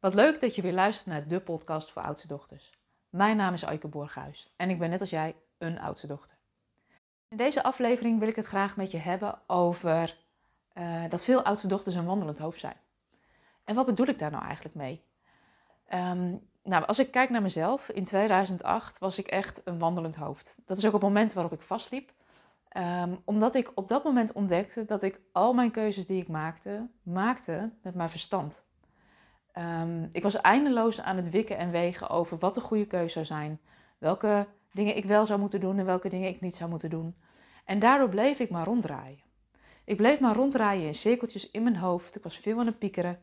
Wat leuk dat je weer luistert naar de podcast voor oudste dochters. Mijn naam is Aike Borghuis en ik ben net als jij een oudste dochter. In deze aflevering wil ik het graag met je hebben over uh, dat veel oudste dochters een wandelend hoofd zijn. En wat bedoel ik daar nou eigenlijk mee? Um, nou, als ik kijk naar mezelf, in 2008 was ik echt een wandelend hoofd. Dat is ook het moment waarop ik vastliep. Um, omdat ik op dat moment ontdekte dat ik al mijn keuzes die ik maakte, maakte met mijn verstand. Um, ik was eindeloos aan het wikken en wegen over wat de goede keuze zou zijn. Welke dingen ik wel zou moeten doen en welke dingen ik niet zou moeten doen. En daardoor bleef ik maar ronddraaien. Ik bleef maar ronddraaien in cirkeltjes in mijn hoofd. Ik was veel aan het piekeren.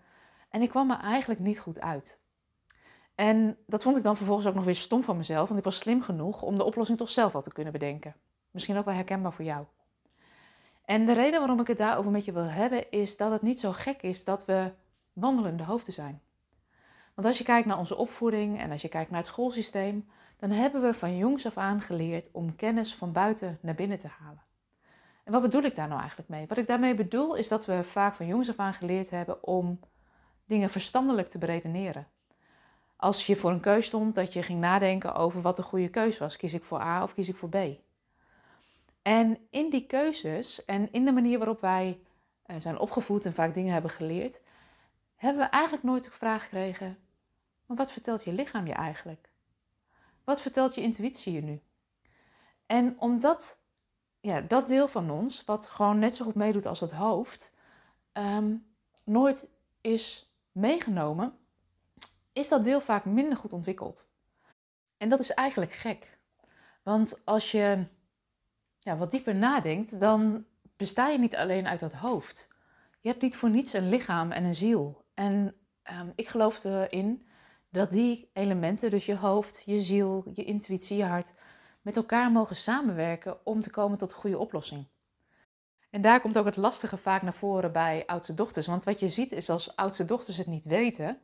En ik kwam me eigenlijk niet goed uit. En dat vond ik dan vervolgens ook nog weer stom van mezelf, want ik was slim genoeg om de oplossing toch zelf al te kunnen bedenken. Misschien ook wel herkenbaar voor jou. En de reden waarom ik het daarover met je wil hebben, is dat het niet zo gek is dat we wandelende hoofden zijn. Want als je kijkt naar onze opvoeding en als je kijkt naar het schoolsysteem, dan hebben we van jongs af aan geleerd om kennis van buiten naar binnen te halen. En wat bedoel ik daar nou eigenlijk mee? Wat ik daarmee bedoel is dat we vaak van jongs af aan geleerd hebben om dingen verstandelijk te beredeneren. Als je voor een keus stond, dat je ging nadenken over wat de goede keus was. Kies ik voor A of kies ik voor B? En in die keuzes en in de manier waarop wij eh, zijn opgevoed en vaak dingen hebben geleerd, hebben we eigenlijk nooit de vraag gekregen: maar wat vertelt je lichaam je eigenlijk? Wat vertelt je intuïtie je nu? En omdat ja, dat deel van ons, wat gewoon net zo goed meedoet als het hoofd, um, nooit is meegenomen, is dat deel vaak minder goed ontwikkeld. En dat is eigenlijk gek. Want als je ja, wat dieper nadenkt, dan besta je niet alleen uit dat hoofd. Je hebt niet voor niets een lichaam en een ziel. En um, ik geloof erin dat die elementen, dus je hoofd, je ziel, je intuïtie, je hart, met elkaar mogen samenwerken om te komen tot een goede oplossing. En daar komt ook het lastige vaak naar voren bij oudste dochters. Want wat je ziet is als oudste dochters het niet weten,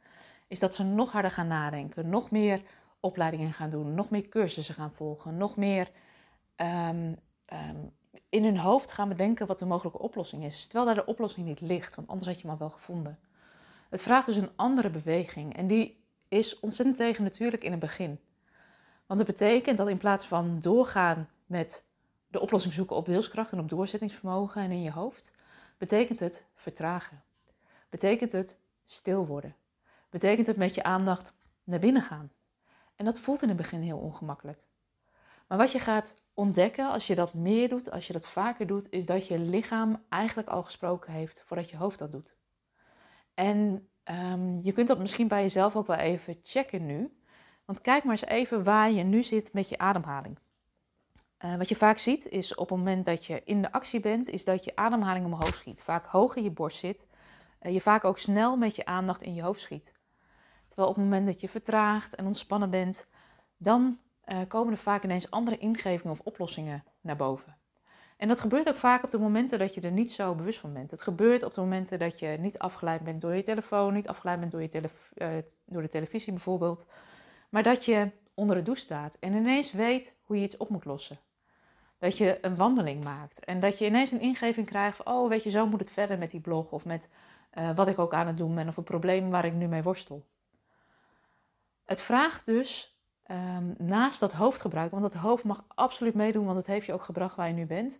is dat ze nog harder gaan nadenken, nog meer opleidingen gaan doen, nog meer cursussen gaan volgen, nog meer um, um, in hun hoofd gaan bedenken wat de mogelijke oplossing is. Terwijl daar de oplossing niet ligt, want anders had je hem al wel gevonden. Het vraagt dus een andere beweging en die is ontzettend tegen natuurlijk in het begin. Want het betekent dat in plaats van doorgaan met de oplossing zoeken op wilskracht en op doorzettingsvermogen en in je hoofd, betekent het vertragen. Betekent het stil worden. Betekent het met je aandacht naar binnen gaan. En dat voelt in het begin heel ongemakkelijk. Maar wat je gaat ontdekken als je dat meer doet, als je dat vaker doet, is dat je lichaam eigenlijk al gesproken heeft voordat je hoofd dat doet. En um, je kunt dat misschien bij jezelf ook wel even checken nu. Want kijk maar eens even waar je nu zit met je ademhaling. Uh, wat je vaak ziet is op het moment dat je in de actie bent, is dat je ademhaling omhoog schiet. Vaak hoog in je borst zit. Uh, je vaak ook snel met je aandacht in je hoofd schiet. Terwijl op het moment dat je vertraagt en ontspannen bent, dan uh, komen er vaak ineens andere ingevingen of oplossingen naar boven. En dat gebeurt ook vaak op de momenten dat je er niet zo bewust van bent. Het gebeurt op de momenten dat je niet afgeleid bent door je telefoon, niet afgeleid bent door, je uh, door de televisie bijvoorbeeld, maar dat je onder de douche staat en ineens weet hoe je iets op moet lossen. Dat je een wandeling maakt en dat je ineens een ingeving krijgt van, oh weet je, zo moet het verder met die blog of met uh, wat ik ook aan het doen ben of een probleem waar ik nu mee worstel. Het vraagt dus um, naast dat hoofdgebruik, want dat hoofd mag absoluut meedoen, want het heeft je ook gebracht waar je nu bent,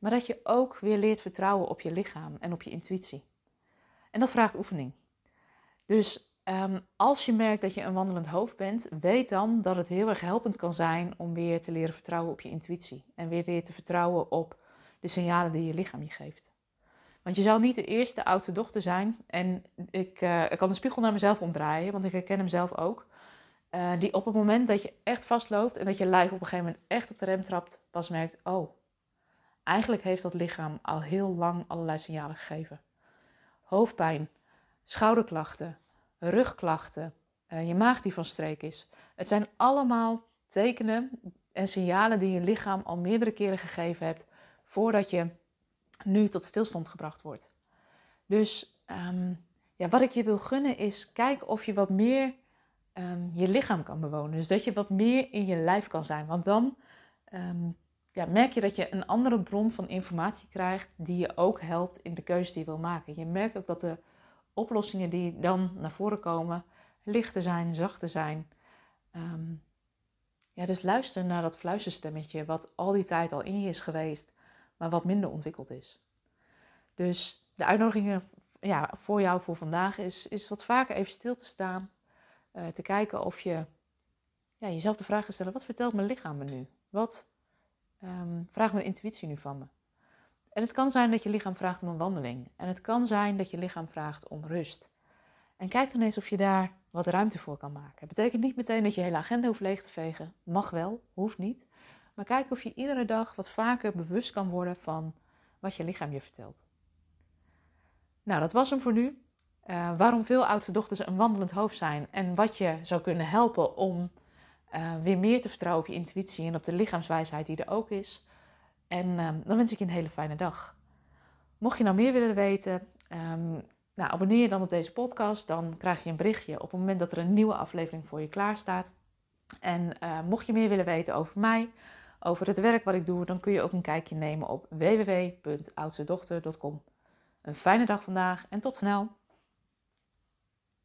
maar dat je ook weer leert vertrouwen op je lichaam en op je intuïtie. En dat vraagt oefening. Dus um, als je merkt dat je een wandelend hoofd bent, weet dan dat het heel erg helpend kan zijn om weer te leren vertrouwen op je intuïtie. En weer leren te vertrouwen op de signalen die je lichaam je geeft. Want je zal niet de eerste oudste dochter zijn. En ik, ik kan de spiegel naar mezelf omdraaien, want ik herken hem zelf ook. Uh, die op het moment dat je echt vastloopt en dat je lijf op een gegeven moment echt op de rem trapt, pas merkt: oh, eigenlijk heeft dat lichaam al heel lang allerlei signalen gegeven. Hoofdpijn, schouderklachten, rugklachten, uh, je maag die van streek is. Het zijn allemaal tekenen en signalen die je lichaam al meerdere keren gegeven hebt voordat je nu tot stilstand gebracht wordt. Dus um, ja, wat ik je wil gunnen is, kijk of je wat meer um, je lichaam kan bewonen. Dus dat je wat meer in je lijf kan zijn. Want dan um, ja, merk je dat je een andere bron van informatie krijgt die je ook helpt in de keuze die je wil maken. Je merkt ook dat de oplossingen die dan naar voren komen licht te zijn, zacht te zijn. Ehm, ja, dus luister naar dat fluisterstemmetje wat al die tijd al in je is geweest, maar wat minder ontwikkeld is. Dus de uitnodiging ja, voor jou voor vandaag is, is wat vaker even stil te staan. Uh, te kijken of je ja, jezelf de vraag te stellen: wat vertelt mijn lichaam me nu? Wat um, vraagt mijn intuïtie nu van me? En het kan zijn dat je lichaam vraagt om een wandeling. En het kan zijn dat je lichaam vraagt om rust. En kijk dan eens of je daar wat ruimte voor kan maken. Het betekent niet meteen dat je hele agenda hoeft leeg te vegen. Mag wel, hoeft niet. Maar kijk of je iedere dag wat vaker bewust kan worden van wat je lichaam je vertelt. Nou, dat was hem voor nu. Uh, waarom veel oudste dochters een wandelend hoofd zijn en wat je zou kunnen helpen om uh, weer meer te vertrouwen op je intuïtie en op de lichaamswijsheid die er ook is. En um, dan wens ik je een hele fijne dag. Mocht je nou meer willen weten, um, nou, abonneer je dan op deze podcast. Dan krijg je een berichtje op het moment dat er een nieuwe aflevering voor je klaar staat. En uh, mocht je meer willen weten over mij, over het werk wat ik doe, dan kun je ook een kijkje nemen op www.oudstedochter.com. Een fijne dag vandaag en tot snel!